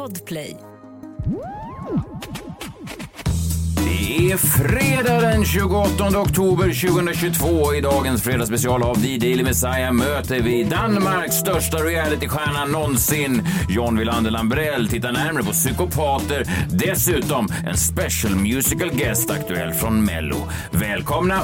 Podplay. Det är fredag den 28 oktober 2022. I dagens fredagsspecial av The Daily Messiah möter vi Danmarks största realitystjärna någonsin, John Wilander Lambrell, tittar närmare på psykopater. Dessutom en special musical guest aktuell från Mello. Välkomna!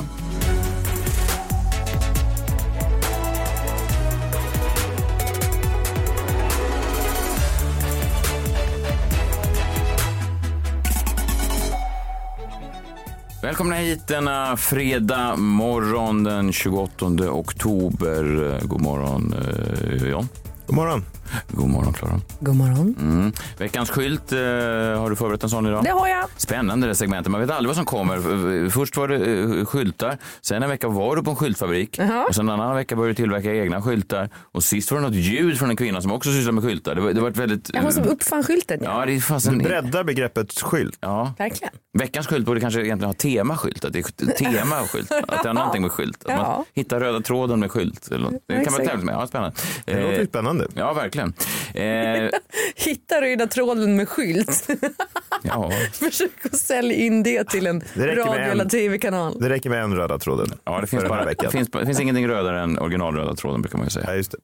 Välkomna hit denna fredag morgon den 28 oktober. Eh, god morgon eh, John. God morgon. God morgon Klara. God morgon. Mm. Veckans skylt, eh, har du förberett en sån idag? Det har jag. Spännande det segmentet. Man vet aldrig vad som kommer. Först var det eh, skyltar, sen en vecka var du på en skyltfabrik och sen en annan vecka började du tillverka egna skyltar och sist var det något ljud från en kvinna som också sysslar med skyltar. Det var, det var ett väldigt... Jag hon som uppfann skylten. Ja. Ja, det är fasen... Breddar begreppet skylt. Ja. Verkligen. Veckans skylt borde kanske egentligen ha temaskylt, att det är tema och skylt, att det har någonting med skylt. Att man Ja. hittar röda tråden med skylt. Eller något. Det kan man tävla med, ja spännande. Det låter Eh, spännande. Ja, verkligen. Eh, Hitta röda tråden med skylt. ja. Försök att sälja in det till en Det radio en. eller tv-kanal. Det räcker med en röda tråden. ja, det finns, bara, det, finns, det finns ingenting rödare än originalröda tråden brukar man ju säga. Ja, just det.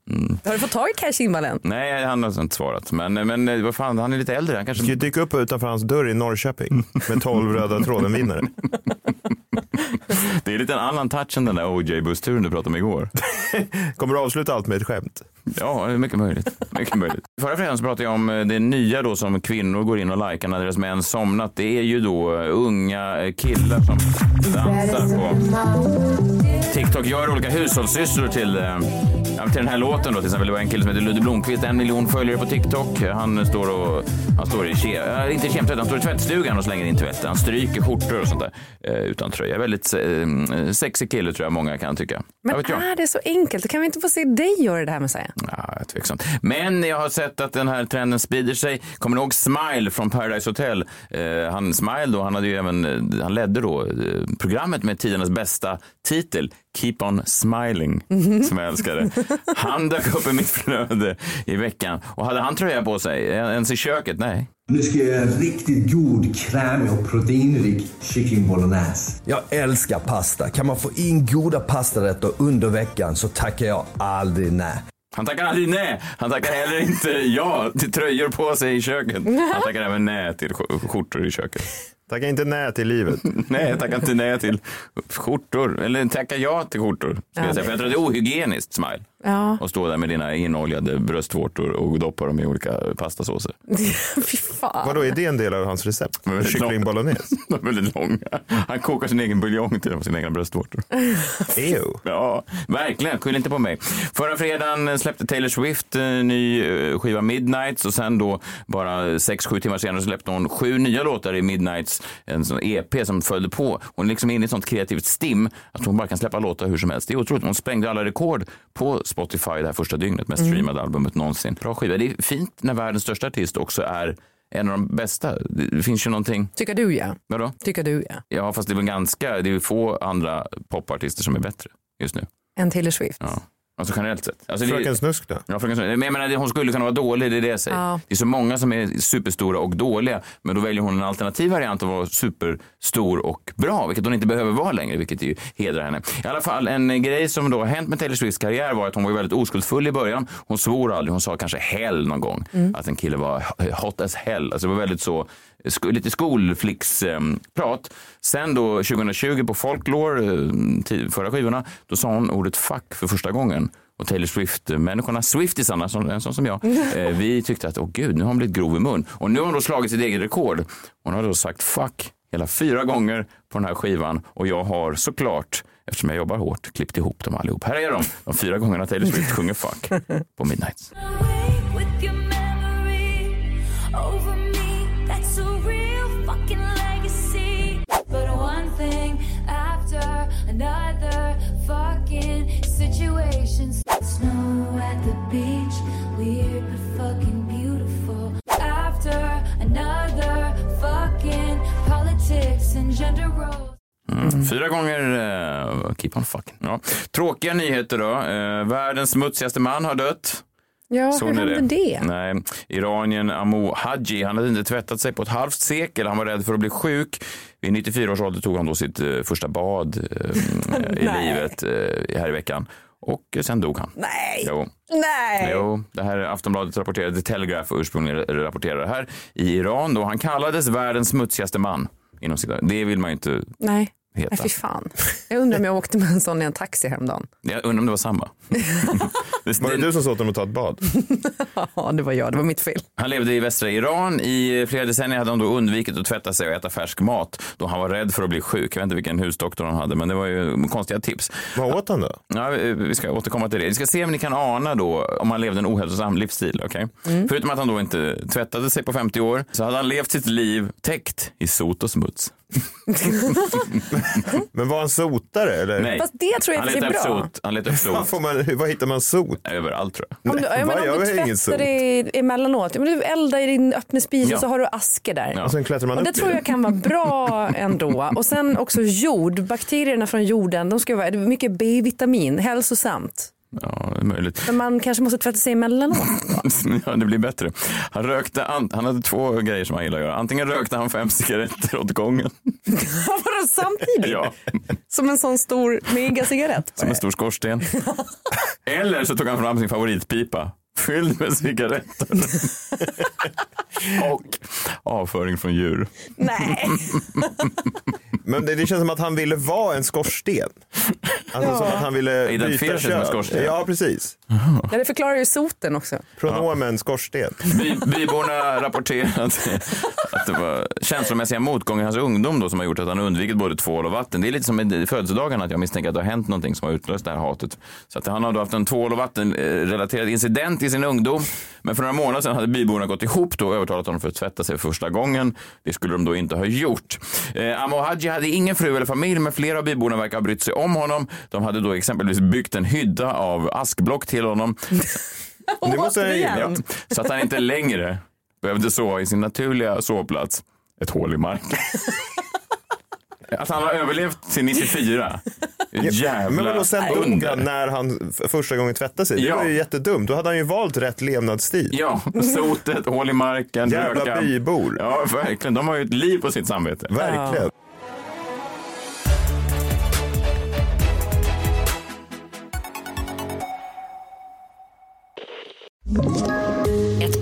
Har du fått tag i Cash Invallen? Nej, han har inte svarat. Men, men eh, vad fan, han är lite äldre. Han kanske... Ska dyka upp utanför hans dörr i Norrköping med 12 röda tråden vinnare. Det är lite en annan touch än den där OJ-bussturen du pratade om igår. Kommer du avsluta allt med ett skämt? Ja, mycket möjligt. Mycket möjligt. Förra fredagen så pratade jag om eh, det nya då som kvinnor går in och likar när deras män somnat. Det är ju då eh, unga eh, killar som dansar på TikTok, gör olika hushållssysslor till, ja, till den här låten då. Till exempel det var en kille som heter Ludde Blomqvist, en miljon följare på TikTok. Han står och, han står i, ke, inte kemtvätt, han står i tvättstugan och slänger in tvätt. Han stryker skjortor och sånt där utan tröja. Väldigt eh, sexig kille tror jag många kan tycka. Men är det så enkelt? Kan vi inte få se dig göra det här med Messiah? Ja, jag är tveksamt. Men jag har sett att den här trenden sprider sig. Kommer ni ihåg Smile från Paradise Hotel? Eh, han Smile då, han hade ju även, eh, han ledde då eh, programmet med tidernas bästa titel, Keep on smiling, som jag älskade. Han dök upp i mitt flöde i veckan och hade han tröja på sig? Ens i köket? Nej. Nu ska jag göra en riktigt god, krämig och proteinrik kyckling bolognese. Jag älskar pasta. Kan man få in goda pastarätter under veckan så tackar jag aldrig nej. Han tackar aldrig nej. Han tackar heller inte ja till tröjor på sig i köket. Han tackar även nej till sk- skjortor i köket. Tacka inte nej till livet. Nej, jag tackar inte nej till skjortor. Eller tackar ja till skjortor. Ska jag, säga. För jag tror det är ohygieniskt, Smile. Ja. Och stå där med dina inoljade bröstvårtor och doppa dem i olika pastasåser. Fy fan. Vadå, är det en del av hans recept? Kyckling bolognese? De är väldigt långa. Han kokar sin egen buljong till sina egna bröstvårtor. Ew. Ja, verkligen. Skyll inte på mig. Förra fredagen släppte Taylor Swift eh, ny eh, skiva Midnights och sen då bara 6-7 timmar senare släppte hon sju nya låtar i Midnights, en sån EP som följde på. Hon är liksom inne i ett sånt kreativt stim att hon bara kan släppa låtar hur som helst. Det är otroligt. Hon sprängde alla rekord på Spotify det här första dygnet, mest streamade albumet någonsin. Bra skiva. Det är fint när världens största artist också är en av de bästa. Det finns ju någonting, Tycker du ja. vadå? Tycker du ja. Ja, fast det är väl ganska, det är få andra popartister som är bättre just nu. Än Taylor Swift. Ja. Alltså generellt sett. Alltså, det- Fröken Snusk då? Ja, fröken Snusk. Men jag menar, hon skulle kunna vara dålig, det är det jag säger. Ja. Det är så många som är superstora och dåliga, men då väljer hon en alternativ variant att vara superstor och bra, vilket hon inte behöver vara längre, vilket ju hedrar henne. I alla fall, en grej som då har hänt med Taylor Swifts karriär var att hon var väldigt oskuldsfull i början. Hon svor aldrig, hon sa kanske hell någon gång, att en kille var hot as hell. Alltså det var väldigt så, lite skolflicksprat. Sen då 2020 på Folklore, eh, förra skivorna, då sa hon ordet fuck för första gången. Och Taylor Swift-människorna, Swiftisarna, som, en sån som jag, eh, vi tyckte att åh gud, nu har hon blivit grov i mun. Och nu har hon då slagit sitt eget rekord. Hon har då sagt fuck hela fyra gånger på den här skivan och jag har såklart, eftersom jag jobbar hårt, klippt ihop dem allihop. Här är de, de fyra gångerna Taylor Swift sjunger fuck på Midnights. Another fucking situation. Snow at the beach, weird but fucking beautiful. After another fucking politics and gender roles. Mm. Fyra gånger uh, keep on fucking. Ja. Tråkiga nyheter då. Uh, världens smutsigaste man har dött. Ja, Såg hur hände det? Nej, iranien Amo Haji, han hade inte tvättat sig på ett halvt sekel. Han var rädd för att bli sjuk. Vid 94 års ålder tog han då sitt eh, första bad eh, i livet eh, här i veckan. Och sen dog han. Nej, Jo. nej. Jo, det här är Aftonbladet rapporterade, The Telegraph ursprungligen rapporterar det här i Iran då han kallades världens smutsigaste man. Inom citat. Det vill man ju inte Nej. Nej, heta. fy fan. Jag undrar om jag åkte med en sån i en taxi häromdagen. Jag undrar om det var samma. Var det du som sa åt honom att ta ett bad? Ja, det var jag. Det var mitt fel. Han levde i västra Iran. I flera decennier hade han då undvikit att tvätta sig och äta färsk mat då han var rädd för att bli sjuk. Jag vet inte vilken husdoktor han hade, men det var ju konstiga tips. Vad åt han då? Ja, vi ska återkomma till det. Vi ska se om ni kan ana då om han levde en ohälsosam livsstil. Okay? Förutom att han då inte tvättade sig på 50 år så hade han levt sitt liv täckt i sot och smuts. Men var han sotare eller? Nej. Fast det tror jag han är upp bra. sot. Han letade upp Var, sot får man, var hittar man sot? överallt tror jag. Om du, ja, men va? om Jag du tvättar sot. dig emellanåt, men du eldar i din öppna spis Ja. och så har du askor där. Ja. Och sen klättrar man Och det upp i tror jag kan vara bra ändå. Och sen också jord, bakterierna från jorden, de ska vara det är mycket B-vitamin, hälsosamt. Ja, det är möjligt. Men man kanske måste tvätta sig emellanåt. Ja, det blir bättre. Han rökte, an- han hade två grejer som han gillade att göra. Antingen rökte han fem cigaretter åt gången. Vadå samtidigt? Ja, Som en sån stor megaciggarett? som en stor skorsten. Eller så tog han fram sin favoritpipa. Fylld med cigaretter. Och avföring från djur. Nej. Men det, det känns som att han ville vara en skorsten. Alltså som att han ville byta kön. skorsten. Ja, precis. Ja, det förklarar ju soten också. Pronomen skorsten. By, byborna rapporterade att det var känslomässiga motgångar i hans ungdom då som har gjort att han undvikit både tvål och vatten. Det är lite som med födelsedagarna att jag misstänker att det har hänt någonting som har utlöst det här hatet. Så att han har då haft en tvål och vattenrelaterad incident i sin ungdom. Men för några månader sedan hade byborna gått ihop då och övertalat honom för att tvätta sig för första gången. Det skulle de då inte ha gjort. Eh, Amo Haji hade ingen fru eller familj men flera av byborna verkar ha brytt sig om honom. De hade då exempelvis byggt en hydda av askblock till honom. Det måste jag gilla. Så att han inte längre behövde sova i sin naturliga sovplats, ett hål i marken. Att han har överlevt till 94. Jävla Men vadå, sen dog under. han när han f- första gången tvättade sig. Det Ja. var ju jättedumt. Då hade han ju valt rätt levnadsstil. Ja, sotet, hål i marken, Jävla röka. bybor. Ja, verkligen. De har ju ett liv på sitt samvete. Verkligen.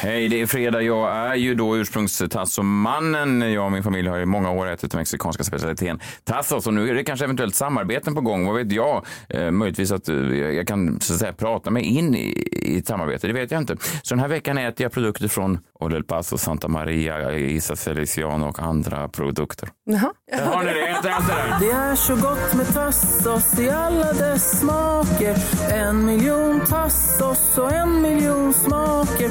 Hej, det är fredag. Jag är ju då ursprungstasso-mannen. Jag och min familj har i många år ätit den mexikanska specialiteten tassos och nu är det kanske eventuellt samarbeten på gång. Vad vet jag? Eh, möjligtvis att eh, jag kan så att säga, prata mig in i, i ett samarbete. Det vet jag inte. Så den här veckan äter jag produkter från Old El Paso, Santa Maria, Isa Feliciano och andra produkter. Jaha. Där har ni det. Ät allt det där. Det är så gott med tassos i alla dess smaker En miljon tassos och en miljon smaker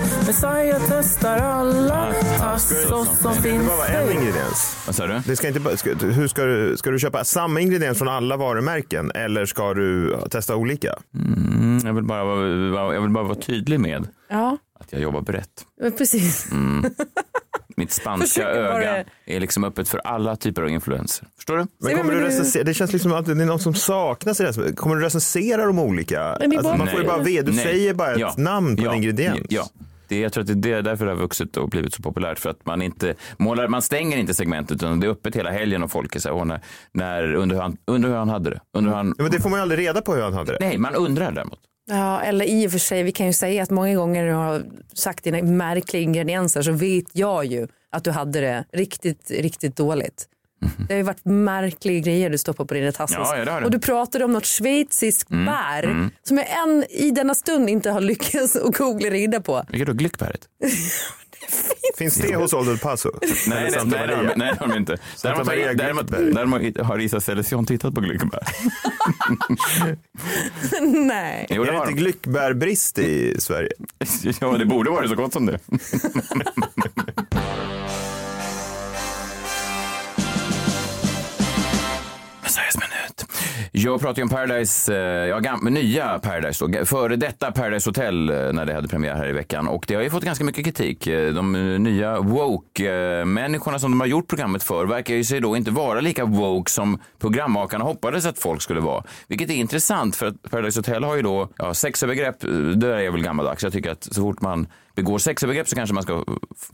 Messiah testar alla tassos som Det finns vara en ingrediens. Vad sa du? Det ska inte, bara- ska, hur ska, du, ska du köpa samma ingrediens från alla varumärken eller ska du testa olika? Mm, jag, vill bara, vara- jag vill bara vara tydlig med Ja, att jag jobbar brett. precis. Mitt spanska Försöker öga är liksom öppet för alla typer av influenser. Förstår du? Men kommer du recensera, det känns liksom att det är något som saknas i det här. Kommer du recensera de olika? Men Alltså, bara- man får ju bara veta, du Nej. säger bara ett Ja. namn på ja. en ingrediens. Ja, det, jag tror att det är därför det har vuxit och blivit så populärt. För att man inte målar, man stänger inte segmentet utan det är öppet hela helgen och folk är så här, när, när, undrar, hur han, undrar hur han hade det. Undrar hur han, Ja, Men det får man ju aldrig reda på hur han hade det. nej, man undrar däremot. Ja, eller i och för sig, vi kan ju säga att många gånger när du har sagt dina märkliga ingredienser så vet jag ju att du hade det riktigt, riktigt dåligt. Det har ju varit märkliga grejer du stoppar på dina tassos. Ja, ja, det det. Och du pratade om något schweiziskt bär som jag än i denna stund inte har lyckats att googla reda på. Vilket då? Glyckbäret? Finns det hos Old El Paso? Nej, Eller nej, nej, det nej, det har de inte. Däremot, däremot, däremot har Isa Selesion tittat på Glyckbär. Nej. Jo, Är det det har inte de. glyckbärbrist i Sverige? Ja, det borde vara så gott som det. Jag pratar ju om Paradise, eh, ja, gamla, nya Paradise då, före detta Paradise Hotel eh, när det hade premiär här i veckan. Och det har ju fått ganska mycket kritik. Eh, de nya woke-människorna som de har gjort programmet för verkar ju sig då inte vara lika woke som programmakarna hoppades att folk skulle vara. Vilket är intressant för att Paradise Hotel har ju då, ja, sexövergrepp, det där är väl gammaldags. Jag tycker att så fort man begår sexövergrepp så kanske man ska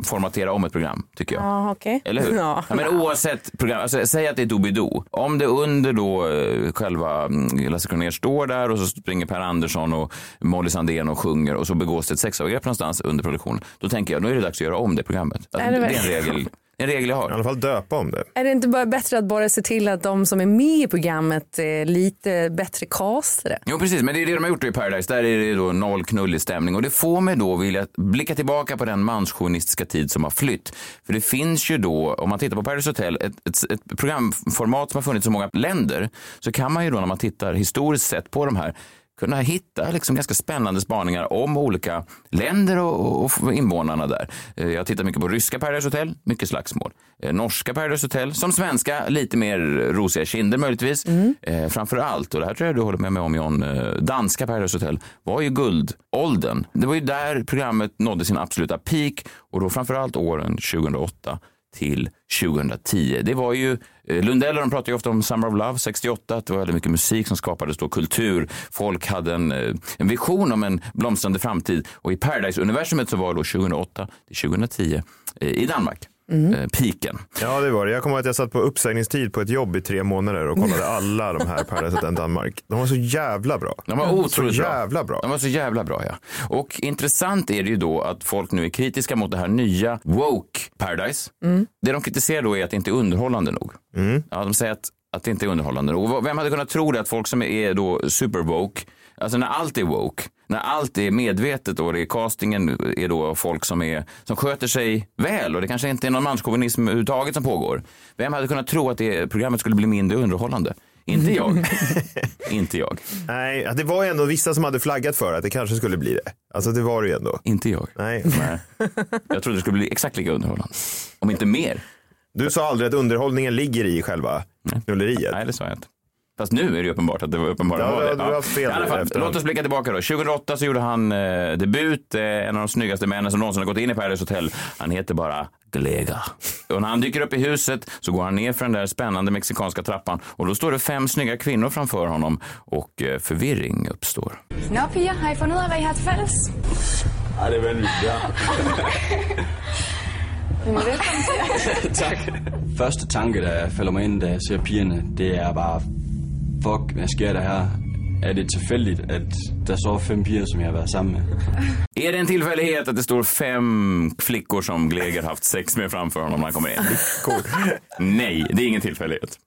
formatera om ett program, tycker jag. Ja, okej. Eller hur? Ja. Ja, men oavsett program, alltså, säg att det är Doobidoo. Om det under då eh, själva mm, Lasse Kronér står där och så springer Per Andersson och Molly Sandén och sjunger och så begås det ett sexövergrepp någonstans under produktionen. Då tänker jag, nu är det dags att göra om det programmet. Alltså, det är en regel, en regel jag I har. alla fall döpa om det. Är det inte bara bättre att bara se till att de som är med i programmet är lite bättre castade? Jo precis, men det är det de har gjort i Paradise. Där är det då noll knullig stämning och det får mig då vilja blicka tillbaka på den manschauvinistiska tid som har flytt. För det finns ju då, om man tittar på Paradise Hotel, ett, ett, ett programformat som har funnits i så många länder, så kan man ju då när man tittar historiskt sett på de här kunna hitta liksom ganska spännande spaningar om olika länder och, och invånarna där. Eh, Jag har tittat mycket på ryska Paradise Hotel, mycket slagsmål. Eh, Norska Paradise Hotel, som svenska, lite mer rosiga kinder möjligtvis. Eh, framför allt, och det här tror jag du håller med mig om John, danska Paradise Hotel var ju guldåldern. Det var ju där programmet nådde sin absoluta peak och då framför allt åren 2008 till 2010. Det var ju, Lundell Lundell de pratar ju ofta om Summer of Love 68, att det var väldigt mycket musik som skapades då, kultur. Folk hade en, eh, en vision om en blomstrande framtid och i Paradise-universumet så var det då 2008 till 2010 eh, i Danmark. Eh, piken. Ja, det var det. Jag kommer ihåg att jag satt på uppsägningstid på ett jobb i tre månader och kollade alla de här Paradise Hotel Danmark. De var så jävla bra. De var otroligt så jävla bra. De var så jävla bra, ja. Och intressant är det ju då att folk nu är kritiska mot det här nya woke Paradise. Det de kritiserar då är att det inte är underhållande nog. Ja, de säger att, att det inte är underhållande nog. Vem hade kunnat tro det att folk som är då super woke, alltså när allt är woke, när allt är medvetet och det är castingen är då folk som, är, som sköter sig väl och det kanske inte är någon manschauvinism överhuvudtaget som pågår. Vem hade kunnat tro att det programmet skulle bli mindre underhållande? Inte jag. inte jag. Nej, det var ändå vissa som hade flaggat för att det kanske skulle bli det. Alltså det var det ju ändå. Inte jag. Nej. Nej. Jag trodde det skulle bli exakt lika underhållande. Om inte mer. Du sa aldrig att underhållningen ligger i själva knulleriet. Nej, det sa jag inte. Fast nu är det uppenbart att det var uppenbarligen Ja, det. du har haft fel I alla fall, låt oss blicka tillbaka då. 2008 så gjorde han eh, debut, eh, en av de snyggaste männen som någonsin har gått in i Paradise Hotel. Han heter bara Glega. Och när han dyker upp i huset så går han ner för den där spännande mexikanska trappan och då står det fem snygga kvinnor framför honom och eh, förvirring uppstår. Nå piger, har I fundet ud af, hvad I har til fælles? Ej, det er vanvittigt, ja. Til. tak. Første tanke, der falder mig ind, da jeg ser pigerne, det er bare, fuck, hvad sker der her? Er det tilfældigt, at der står fem piger, som jeg har været sammen med? Är det en tillfällighet att det står fem flickor som Gleger haft sex med framför honom när han kommer in? Nej, det är ingen tillfällighet.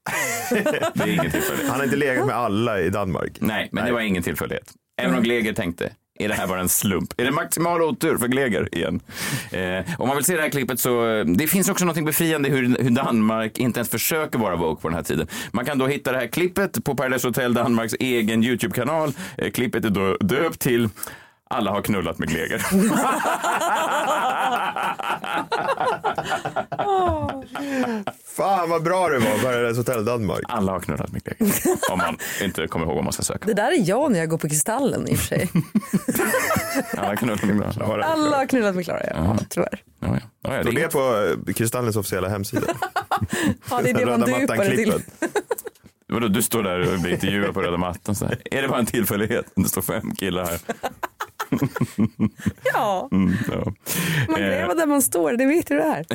Det är ingen tillfällighet. Han har inte legat med alla i Danmark. Nej, men det var ingen tillfällighet. Även om Gleger tänkte, är det här bara en slump? Är det maximal otur för Gleger igen? Eh, om man vill se det här klippet så, det finns också något befriande hur, hur Danmark inte ens försöker vara woke på den här tiden. Man kan då hitta det här klippet på Paradise Hotel Danmarks egen YouTube-kanal. Eh, klippet är då döpt till alla har knullat med Gleger. Fan vad bra det var, Paradise Hotel Danmark. Alla har knullat med Gleger. Om man inte kommer ihåg vad man ska söka. Det där är jag när jag går på Kristallen i och för sig. Alla har knullat med Gleger. Alla har knullat med Klara, ja, tror jag. Ja, ja. Ja, det är det på eh, Kristallens officiella hemsida? Ja, det är det man dupar det till. Vadå, du står där och blir intervjuad på röda mattan. Så här. Är det bara en tillfällighet? Det står fem killar här. Ja, Mm, ja. man Eh, lever där man står, det vet du det är.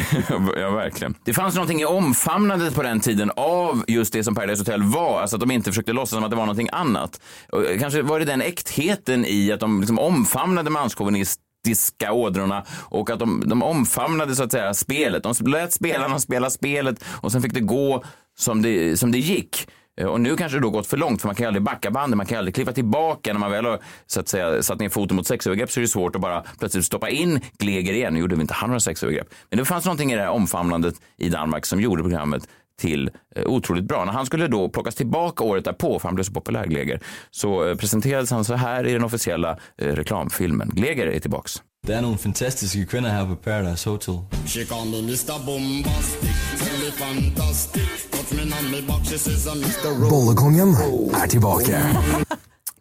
ja, verkligen. Det fanns någonting i omfamnandet på den tiden av just det som Paradise Hotel var. Alltså att de inte försökte låtsas som att det var någonting annat. Och kanske var det den äktheten i att de liksom omfamnade manschauvinism taktiska ådrorna och att de, de omfamnade så att säga spelet. De lät spelarna spela spelet och sen fick det gå som det, som det gick. Eh, och nu kanske det då gått för långt för man kan ju aldrig backa bandet, man kan ju aldrig kliva tillbaka när man väl har så att säga, satt ner foten mot sexövergrepp så är det svårt att bara plötsligt stoppa in Gleger igen. Nu gjorde vi inte han några sexövergrepp. Men det fanns någonting i det här omfamlandet i Danmark som gjorde programmet till eh, otroligt bra. När han skulle då plockas tillbaka året därpå, för han blev så populär, Gleger, så eh, presenterades han så här i den officiella eh, reklamfilmen. Gleger är tillbaks. Der er nogle fantastiske kvinder her på Paradise Hotel. She call me Mr. Bombastic, tell me fantastic. Touch me on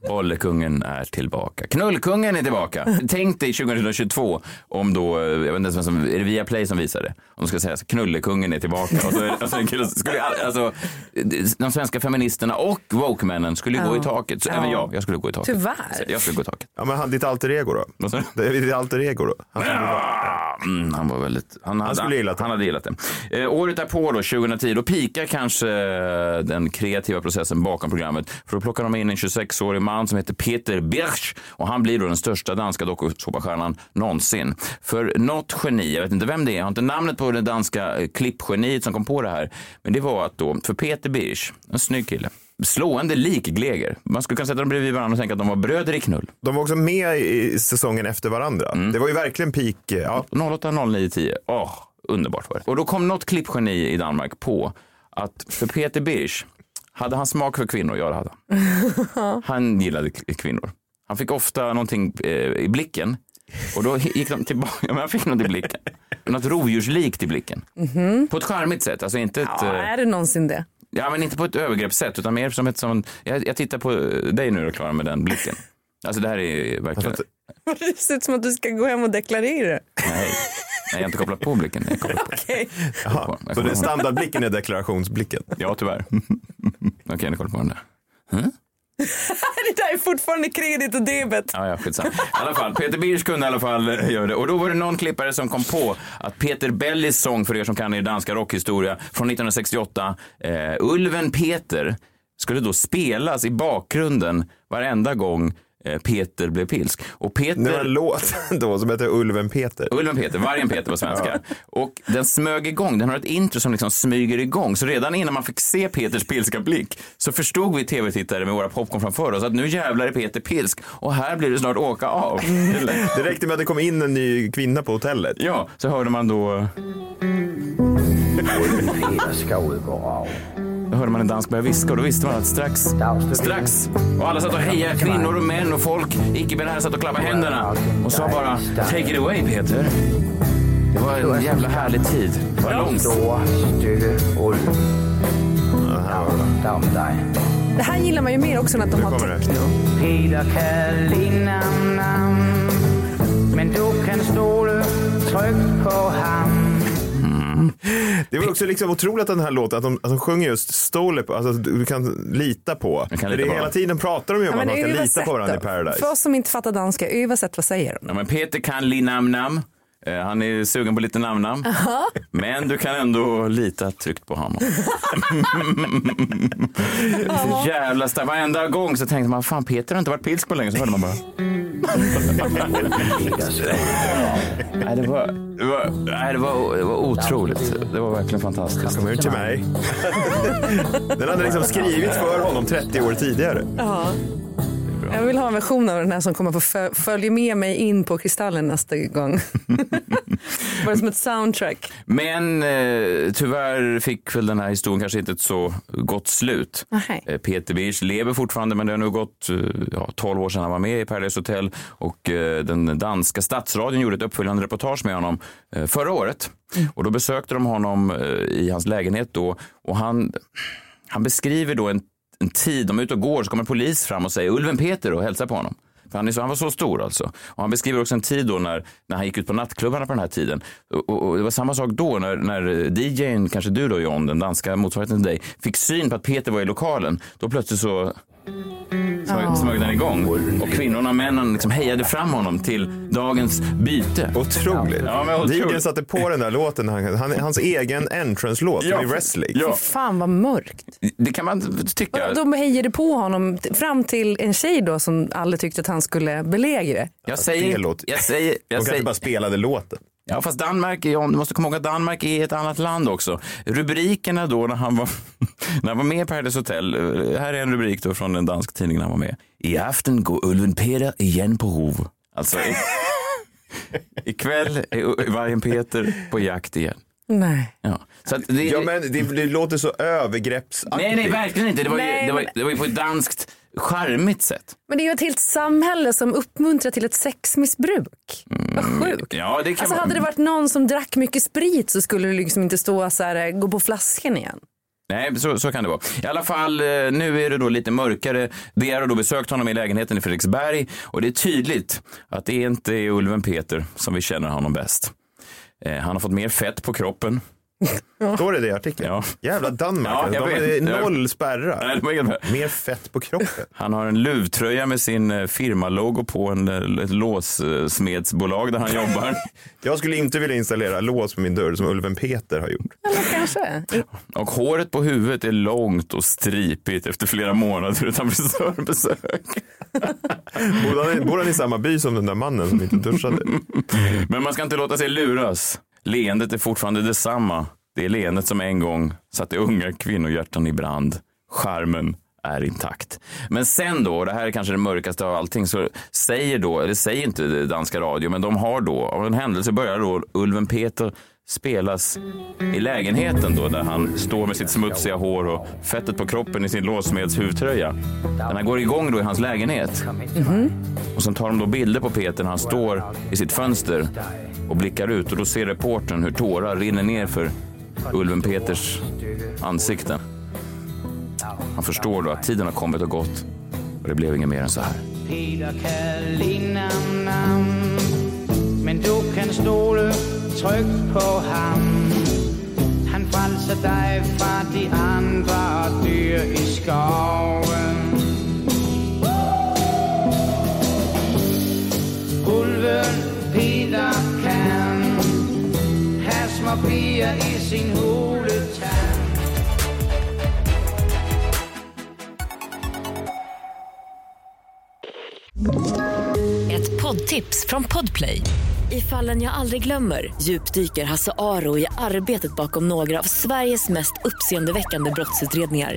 Bollekungen är tillbaka. Knullkungen är tillbaka. Tänk dig 2022 om då, eh, jag vet inte ens vem som, är det Viaplay som visar det? Om de ska säga så, knullekungen är tillbaka. Och så, är det- alltså, skulle, all- alltså, de svenska feministerna och woke-männen skulle Ja. gå i taket. Så Ja. även jag, jag skulle gå i taket. Tyvärr. Jag skulle gå i taket. Ja, men han, ditt alter ego då? Vad sa du? Det är ditt alter ego då? Han, Mm, han var väldigt... Han, hade, skulle gillat det. Han hade gillat det. Eh, året därpå, då, 2010, då pikar kanske eh, den kreativa processen bakom programmet. För då plockar de in en 26-årig man som heter Peter Birch och han blir då den största danska dokusåpastjärnan någonsin. För något geni, jag vet inte vem det är, jag har inte namnet på det danska eh, klippgeniet som kom på det här, men det var att då, för Peter Birch, en snygg kille, slående lik Gleger. Man skulle kunna sätta dem bredvid varandra och tänka att de var bröder i knull. De var också med i säsongen efter varandra. Det var ju verkligen peak. Ja. 08, 09, 10. Åh, underbart var det. Och då kom något klippgeni i Danmark på att för Peter Birch, hade han smak för kvinnor? Ja, det hade han. Han gillade kvinnor. Han fick ofta någonting eh, i blicken och då gick de tillbaka. Ja, men han fick något i blicken. Något rovdjurslikt i blicken. Mhm. På ett charmigt sätt, alltså inte ett... Ja, eh, är det någonsin det? Ja, men inte på ett övergreppssätt, utan mer som ett som... Jag, jag tittar på dig nu, Klara, med den blicken. Alltså det här är verkligen... Det ser ut som att du ska gå hem och deklarera. Nej, Nej jag har inte kopplat på blicken. Jag kopplat på. Okej. Jaha, så det är standardblicken är deklarationsblicken? Ja, tyvärr. Okej, ni kollar på den där. Hm? det där är fortfarande kredit och debet. Ja, ja, skitsamma. I alla fall, Peter Birch kunde i alla fall eh, göra det. Och då var det någon klippare som kom på att Peter Bellis sång, för er som kan er danska rockhistoria, från 1968, eh, Ulven Peter, skulle då spelas i bakgrunden varenda gång Peter blev pilsk. Och Peter... Det var en låt då som heter Ulven Peter. Ulven Peter, Vargen Peter på svenska. Och den smög igång, den har ett intro som liksom smyger igång. Så redan innan man fick se Peters pilska blick så förstod vi tv-tittare med våra popcorn framför oss att nu jävlar är Peter pilsk och här blir det snart åka av. Det räckte med att det kom in en ny kvinna på hotellet. Ja, så hörde man då... Då hörde man en dansk börja viska och då visste man att strax, strax, och alla satt och hejade, kvinnor och män och folk, icke-binära satt och klappade händerna. Och sa bara take it away Peter. Det var en jävla härlig tid. Det var långt. Det här gillar man ju mer också än att de har techno. Peter Men du kan stole trygt på Det var också liksom otroligt att den här låten, att de, att de sjunger just stole på, alltså du kan lita på. kan lita det på hela tiden pratar de ju om Ja, att man ska lita på varandra i. Paradise. För oss som inte fattar danska, översätt vad säger de? Ja, men Peter kan li nam nam. Han är sugen på lite namn-namn. Men du kan ändå lita tryggt på honom. så jävla starkt. Varenda gång så tänkte man, fan Peter har inte varit pilsk på länge. Så hörde man bara. nej, det var, det var, nej, det var, det var otroligt. Det var verkligen fantastiskt. Kommer till mig. Den hade liksom skrivits för honom 30 år tidigare. Ja. Jag vill ha en version av den här som kommer få föl- följa med mig in på Kristallen nästa gång. Bara som ett soundtrack. Men eh, tyvärr fick väl den här historien kanske inte ett så gott slut. Nej. Eh, Peter Birch lever fortfarande men det har nu gått eh, ja, 12 år sedan han var med i Paradise Hotel och eh, den danska statsradion gjorde ett uppföljande reportage med honom eh, förra året. Och då besökte de honom eh, i hans lägenhet då och han, han beskriver då en, en tid, de är ute och går så kommer en polis fram och säger Ulven Peter och hälsar på honom. För han, är så, han var så stor alltså. Och han beskriver också en tid då när, när han gick ut på nattklubbarna på den här tiden. Och, och, och det var samma sak då när, när DJn, kanske du då John, den danska motsvarigheten till dig, fick syn på att Peter var i lokalen. Då plötsligt så smög, smög den igång. Och kvinnorna och männen liksom hejade fram honom till dagens byte. Otroligt. Ja, men otroligt. Diggen satte på den där låten, han, han, hans egen entrance-låt Ja. i wrestling. Ja. Fan vad mörkt. Det kan man tycka. De hejade på honom fram till en tjej då som alla tyckte att han skulle belägre. Jag säger, låter- jag säger, De jag kanske säger, bara spelade låten. Ja, fast Danmark, är, du måste komma ihåg att Danmark är ett annat land också. Rubrikerna då när han var, när han var med i Paradise Hotel. eh, Här är en rubrik då från en dansk tidning när han var med. I aften går Ulven Peter igen på rov. Alltså, i, ikväll är vargen Peter på jakt igen. Nej. Ja. Så att det, Ja, men det, det låter så övergreppsaktigt. nej, nej, verkligen inte. Det var, ju, Nej, det, var, det var ju på ett danskt charmigt sätt. Men det är ju ett helt samhälle som uppmuntrar till ett sexmissbruk. Vad sjukt. Ja, det kan Alltså man- hade det varit någon som drack mycket sprit så skulle det liksom inte stå så här, gå på flaskan igen. Nej, så, så kan det vara. I alla fall, eh, nu är det då lite mörkare. DR har då besökt honom i lägenheten i Fredriksberg och det är tydligt att det inte är Ulven Peter som vi känner honom bäst. Eh, han har fått mer fett på kroppen. Står det det i artikeln? Ja. Jävla Danmark. Ja, jag de vet. är noll spärrar. Nej, Mer fett på kroppen. Han har en luvtröja med sin eh, firmalogo på en, eh, ett låssmedsbolag där han jobbar. Jag skulle inte vilja installera lås på min dörr som Ulven Peter har gjort. Eller kanske. Och håret på huvudet är långt och stripigt efter flera månader utan frisörbesök. Bor han, bor han i samma by som den där mannen som inte duschade? Men man ska inte låta sig luras. Leendet är fortfarande detsamma. Det är leendet som en gång satte unga kvinnohjärtan i brand. Charmen är intakt. Men sen då, och det här är kanske det mörkaste av allting, så säger då, eller säger inte danska radio, men de har då, av en händelse börjar då Ulven Peter spelas i lägenheten då där han står med sitt smutsiga hår och fettet på kroppen i sin låsmeds huvtröja. Den här går igång då i hans lägenhet. Och sen tar de då bilder på Peter när han står i sitt fönster och blickar ut och då ser reportern hur tårar rinner ner för Ulven Peters ansikte. Han förstår då att tiden har kommit och gått och det blev inget mer än så här. Peter kan lide nam. Men du kan stole tryggt på ham Han frälser dig från de andra dyr i skogen Ulven Peter kan have små piger i sin huletand Ett poddtips från Podplay. I fallen jag aldrig glömmer djupdyker Hasse Aro i arbetet bakom några av Sveriges mest uppseendeväckande brottsutredningar.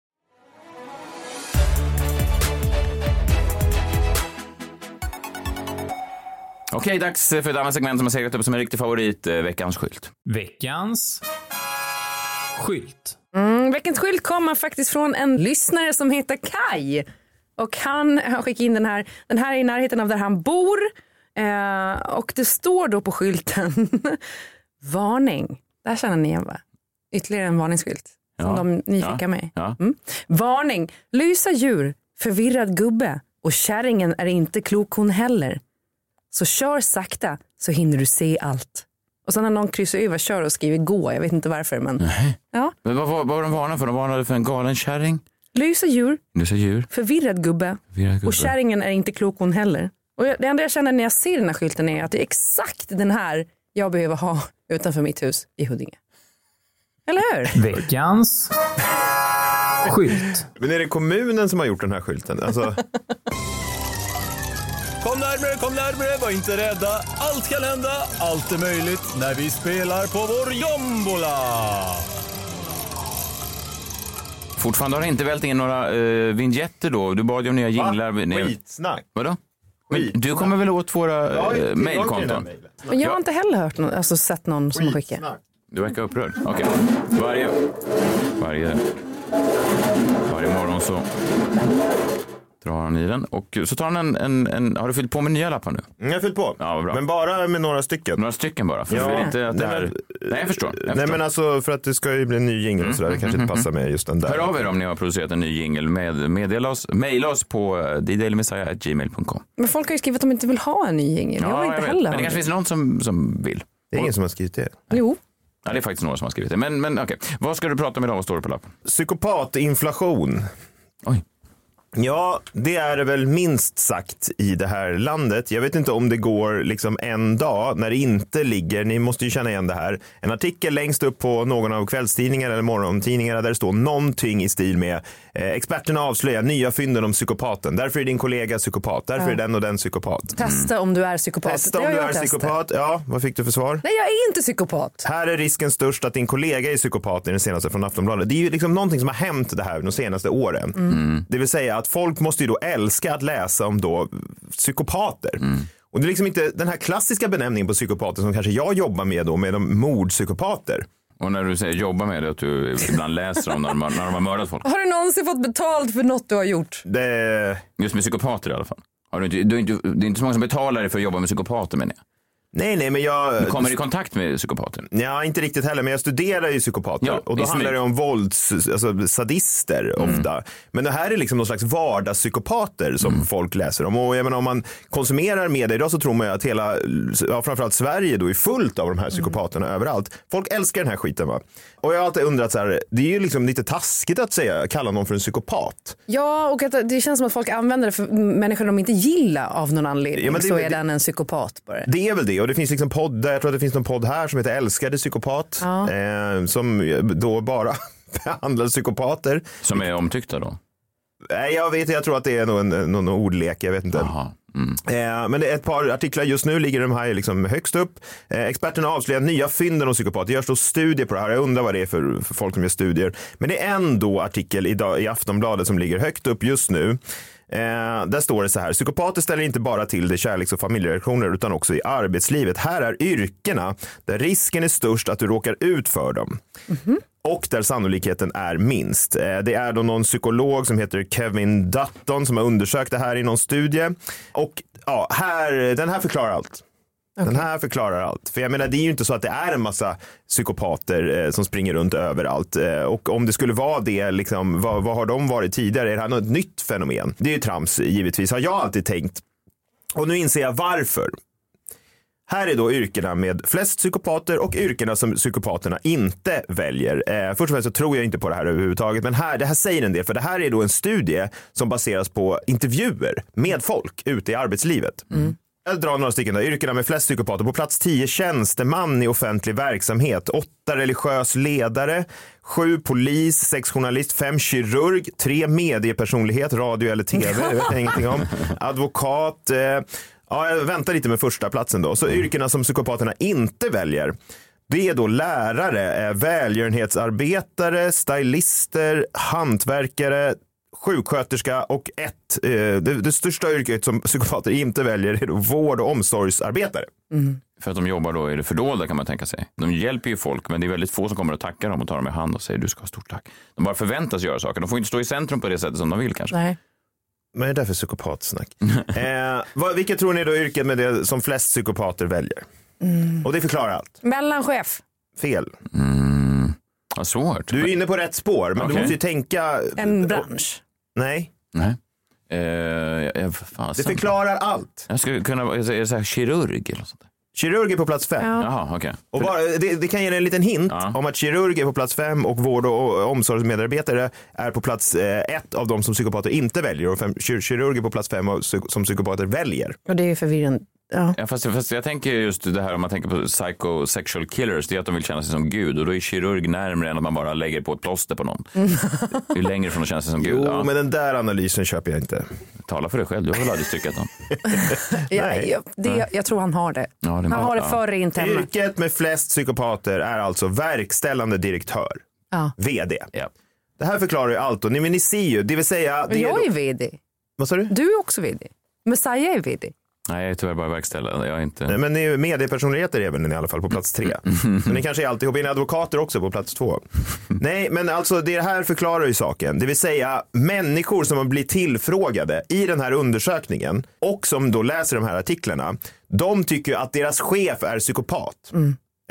Okej, dags för ett annat segment som har seglat upp som en riktig favorit, eh, veckans skylt. Veckans skylt. Mm, veckans skylt kommer faktiskt från en lyssnare som heter Kai. Och han har skickat in den här. Den här är i närheten av där han bor. Eh, och det står då på skylten Varning. Där känner ni igen va? Ytterligare en varningsskylt. Som Ja. de ni Ja. mig. Ja. Mm. Varning. Lysa djur. Förvirrad gubbe. Och kärringen är inte klok hon heller. Så kör sakta så hinner du se allt. Och sen har någon kryssat över kör och skriver gå. Jag vet inte varför men. Ja. Men vad, vad, vad var de varnade för? De varnade för en galen kärring. Lysa djur. Dessa djur. Förvirrad gubbe. Förvirrad gubbe. Och kärringen är inte klok hon heller. Och jag- det enda jag känner när jag ser den här skylten är att det är exakt den här jag behöver ha utanför mitt hus i Huddinge. Eller hur? Veckans skylt. Men är det kommunen som har gjort den här skylten? Alltså, Kom närmre, kom närmre, var inte rädda. Allt kan hända, allt är möjligt när vi spelar på vår jombola. Fortfarande har det inte vält in några uh, vignetter då. Du bad ju om nya jinglar. Nej. skitsnack. Vadå? Men du kommer väl åt våra uh, här mejlkonton? jag har inte heller hört någon, alltså sett någon som har skickat. Du verkar upprörd. Okej. Varje, varje, varje morgon så Drar han i den och så tar han en, en, en har du fyllt på med nya lappar nu? Mm, Jag har fyllt på. Ja, bra. Men bara med några stycken. Några stycken bara, för jag vill inte att det nej, här... men- Nej, jag förstår. Jag Nej förstår. men alltså för att det ska ju bli en ny jingel och sådär. Det kanske inte passar med just den där. Hör av er om ni har producerat en ny jingle. Med, meddela oss, mejla oss på eh, thedailyMessiah.gmail.com. Men folk har ju skrivit att de inte vill ha en ny jingel. jag vill inte vet. heller Men det kanske finns någon som, som vill. Det är ingen som har skrivit det. Jo. Ja, det är faktiskt några som har skrivit det. Men, men okej, vad ska du prata om idag? Vad står det på lappen? Psykopatinflation. Oj. Ja, det är det väl minst sagt i det här landet. Jag vet inte om det går liksom en dag när det inte ligger, ni måste ju känna igen det här, en artikel längst upp på någon av kvällstidningarna eller morgontidningarna där det står någonting i stil med eh, experterna avslöjar nya fynden om psykopaten. Därför är din kollega psykopat, därför Ja. är den och den psykopat. Testa om du är psykopat. Testa om du är testat. psykopat. Ja, vad fick du för svar? Nej, jag är inte psykopat. Här är risken störst att din kollega är psykopat i den senaste från Aftonbladet. Det är ju liksom någonting som har hänt det här de senaste åren. Mm. Det vill säga att folk måste ju då älska att läsa om då psykopater. Mm. Och det är liksom inte den här klassiska benämningen på psykopater som kanske jag jobbar med då med de mordpsykopater. Och när du säger jobba med det, att du ibland läser om när de, har- när de har mördat folk. Har du någonsin fått betalt för något du har gjort? Det... Just med psykopater i alla fall. Har du inte, du det är inte så många som betalar dig för att jobba med psykopater menar jag. Nej, nej, men jag... Du kommer i kontakt med psykopater. Ja, inte riktigt heller, men jag studerar ju psykopater Ja, och då handlar det om vålds, alltså sadister Mm. ofta. Men det här är liksom någon slags vardagspsykopater som Mm. folk läser om. Och jag menar, om man konsumerar media idag så tror man ju att hela, ja, framförallt Sverige då är fullt av de här psykopaterna överallt. Folk älskar den här skiten va. Och jag har alltid undrat så här, det är ju liksom lite taskigt att säga, kalla någon för en psykopat. Ja, och att det känns som att folk använder det för människor de inte gillar av någon anledning. Ja, men det- så är det- den en psykopat bara. Det är väl det och det finns liksom poddar, jag tror att det finns någon podd här som heter Älskade psykopat. Ja. Eh, som då bara behandlar psykopater. Som är omtyckta då? Nej, jag vet jag tror att det är nog en, någon ordlek, jag vet inte. Mm. Eh, men det är ett par artiklar just nu, ligger de här liksom högst upp. Eh, experterna avslöjar nya fynden om psykopater. Det görs då studier på det här. Jag undrar vad det är för, för folk som gör studier. Men det är en då artikel idag, i Aftonbladet som ligger högt upp just nu. Eh, där står det så här, psykopater ställer inte bara till det i kärleks och familjerelationer utan också i arbetslivet. Här är yrkena där risken är störst att du råkar ut för dem och där sannolikheten är minst. Eh, Det är då någon psykolog som heter Kevin Dutton som har undersökt det här i någon studie. Och ja, här, den här förklarar allt. Den här förklarar allt. För jag menar, det är ju inte så att det är en massa psykopater eh, som springer runt överallt. Eh, och om det skulle vara det, liksom, vad, vad har de varit tidigare? Är det här något nytt fenomen? Det är ju trams givetvis, har jag alltid tänkt. Och nu inser jag varför. Här är då yrkena med flest psykopater och yrkena som psykopaterna inte väljer. Eh, först och främst så tror jag inte på det här överhuvudtaget, men här, det här säger en del, för det här är då en studie som baseras på intervjuer med folk ute i arbetslivet. Jag drar några stycken. Då. Yrkena med flest psykopater. På plats 10 tjänsteman i offentlig verksamhet. 8 religiös ledare. 7 polis. 6 journalist. 5 kirurg. 3 mediepersonlighet. Radio eller tv. Det vet jag ingenting om. Advokat. Eh, ja, jag väntar lite med första platsen då. Så yrkena som psykopaterna inte väljer. Det är då lärare, eh, välgörenhetsarbetare, stylister, hantverkare, sjuksköterska och ett, eh, det, det största yrket som psykopater inte väljer är då vård och omsorgsarbetare. För att de jobbar då i det fördolda kan man tänka sig. De hjälper ju folk men det är väldigt få som kommer att tacka dem och tar dem i hand och säger du ska ha stort tack. De bara förväntas göra saker. De får inte stå i centrum på det sättet som de vill kanske. Nej. Men det är därför psykopatsnack. eh, vad, vilka tror ni då är yrket med det som flest psykopater väljer? Mm. Och det förklarar allt. Mellanchef. Fel. Vad svårt. Du är inne på rätt spår, men Okej. du måste ju tänka. En bransch. Nej. Nej. Eh, jag, jag, fan, Det förklarar allt. Jag skulle kunna vara så här, kirurg eller sånt. Kirurg är på plats fem. Ja. Jaha, okej. Och bara, det, det kan ge en liten hint om att kirurg är på plats fem och vård och omsorgsmedarbetare är på plats eh, ett av de som psykopater inte väljer och fem, kir- kirurg är på plats fem av som psykopater väljer. Och det är förvirrande. Ja. Ja, fast, fast jag tänker just det här om man tänker på psychosexual killers, det är att de vill känna sig som gud och då är kirurg närmare än att man bara lägger på ett plåster på någon. Det är längre från att känna sig som gud. Jo, Ja. men den där analysen köper jag inte. Tala för dig själv, du har väl aldrig styckat dem? Ja, jag, det, jag tror han har det. Ja, det han har det Ja. för rent hemma. Yrket med flest psykopater är alltså verkställande direktör, Ja. vd. Det här förklarar ju allt och ni, men ni ser ju, det vill säga. Det jag är är då, vd. vad sa du? Du är också vd. Messiah är vd. Nej, jag är tyvärr bara verkställande. Jag är inte... Nej, Men ni- mediepersonligheter är väl ni i alla fall på plats tre. Men ni kanske är alltihop, är ni advokater också på plats två? Nej, men alltså det här förklarar ju saken. Det vill säga människor som har blivit tillfrågade i den här undersökningen och som då läser de här artiklarna. De tycker att deras chef är psykopat.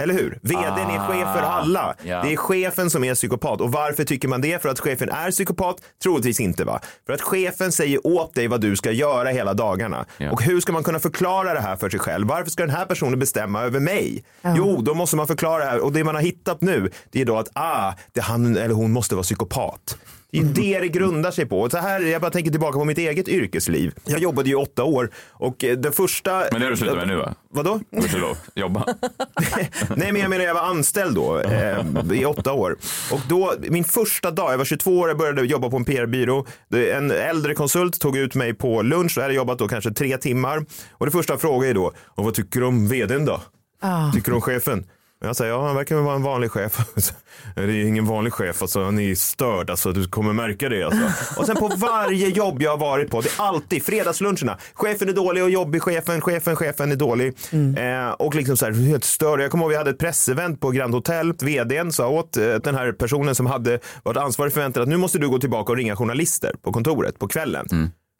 Eller hur? Vdn är chef för alla. ja. Det är chefen som är psykopat. Och varför tycker man det? För att chefen är psykopat? Troligtvis inte va? För att chefen säger åt dig vad du ska göra hela dagarna. Och hur ska man kunna förklara det här för sig själv? Varför ska den här personen bestämma över mig? Jo, då måste man förklara det här. Och det man har hittat nu, det är då att ah, det han eller hon måste vara psykopat. Det är det det grundar sig på. Och Så här, jag bara tänker tillbaka på mitt eget yrkesliv. Jag jobbade ju åtta år och eh, den första... Men det har du slutat med nu va? Vadå? Gudskelov. Jobba. Nej, men jag menar jag var anställd då eh, i åtta år. Och då, min första dag, jag var 22 år, jag började jobba på en PR-byrå. En äldre konsult tog ut mig på lunch, jag hade jobbat då kanske tre timmar. Och det första jag frågade är då, och vad tycker du om vdn då? Ah. Tycker du om chefen? Jag säger, ja han verkar vara en vanlig chef. det är ingen vanlig chef, alltså, han är störd, alltså, du kommer märka det. Alltså. Och sen på varje jobb jag har varit på, det är alltid fredagsluncherna. Chefen är dålig och jobbig, chefen, chefen, chefen är dålig. Eh, och liksom så här, helt störd. Jag kommer ihåg vi hade ett pressevent på Grand Hotel. Vdn sa åt eh, den här personen som hade varit ansvarig för eventet att nu måste du gå tillbaka och ringa journalister på kontoret på kvällen.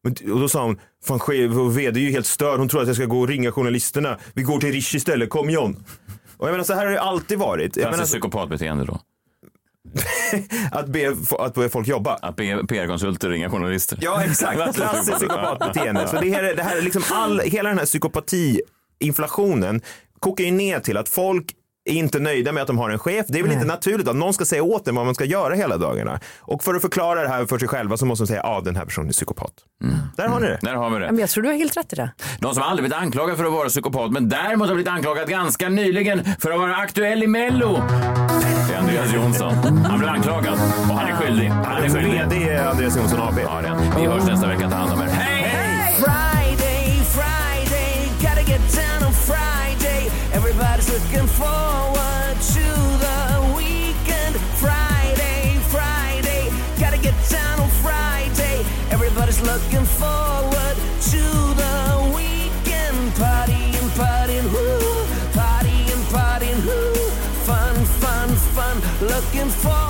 Men, och då sa hon, fan chef och vd är ju helt störd. Hon tror att jag ska gå och ringa journalisterna. Vi går till Rish istället, kom John. Och jag menar så här har det alltid varit. Jag Alltså menar, psykopatbeteende då. att, be, att be folk jobba. Att be PR-konsulter ringa journalister. Ja, exakt. Klassiskt psykopatbeteende. Så det här, är- det här är liksom all, hela den här psykopati-inflationen kokar ju ner till att folk är inte nöjda med att de har en chef. Det är väl inte naturligt att någon ska säga åt dem vad man ska göra hela dagarna. Och för att förklara det här för sig själva så måste de säga, ja ah, den här personen är psykopat. Där har ni det. Där har vi det. Men jag tror du har helt rätt i det. Någon som aldrig blivit anklagad för att vara psykopat men däremot har blivit anklagad ganska nyligen för att vara aktuell i Mello. Det är Andreas Jonsson. Han blev anklagad och han är skyldig. Han är skyldig. VD är Andreas Jonsson AB. Ja, det är. Vi hörs nästa vecka. Ta hand om er. Everybody's looking forward to the weekend. Friday, Friday, gotta get down on Friday. Everybody's looking forward to the weekend. Party and partying, partying, woo. Partying, partying, woo. Fun, fun, fun. Looking forward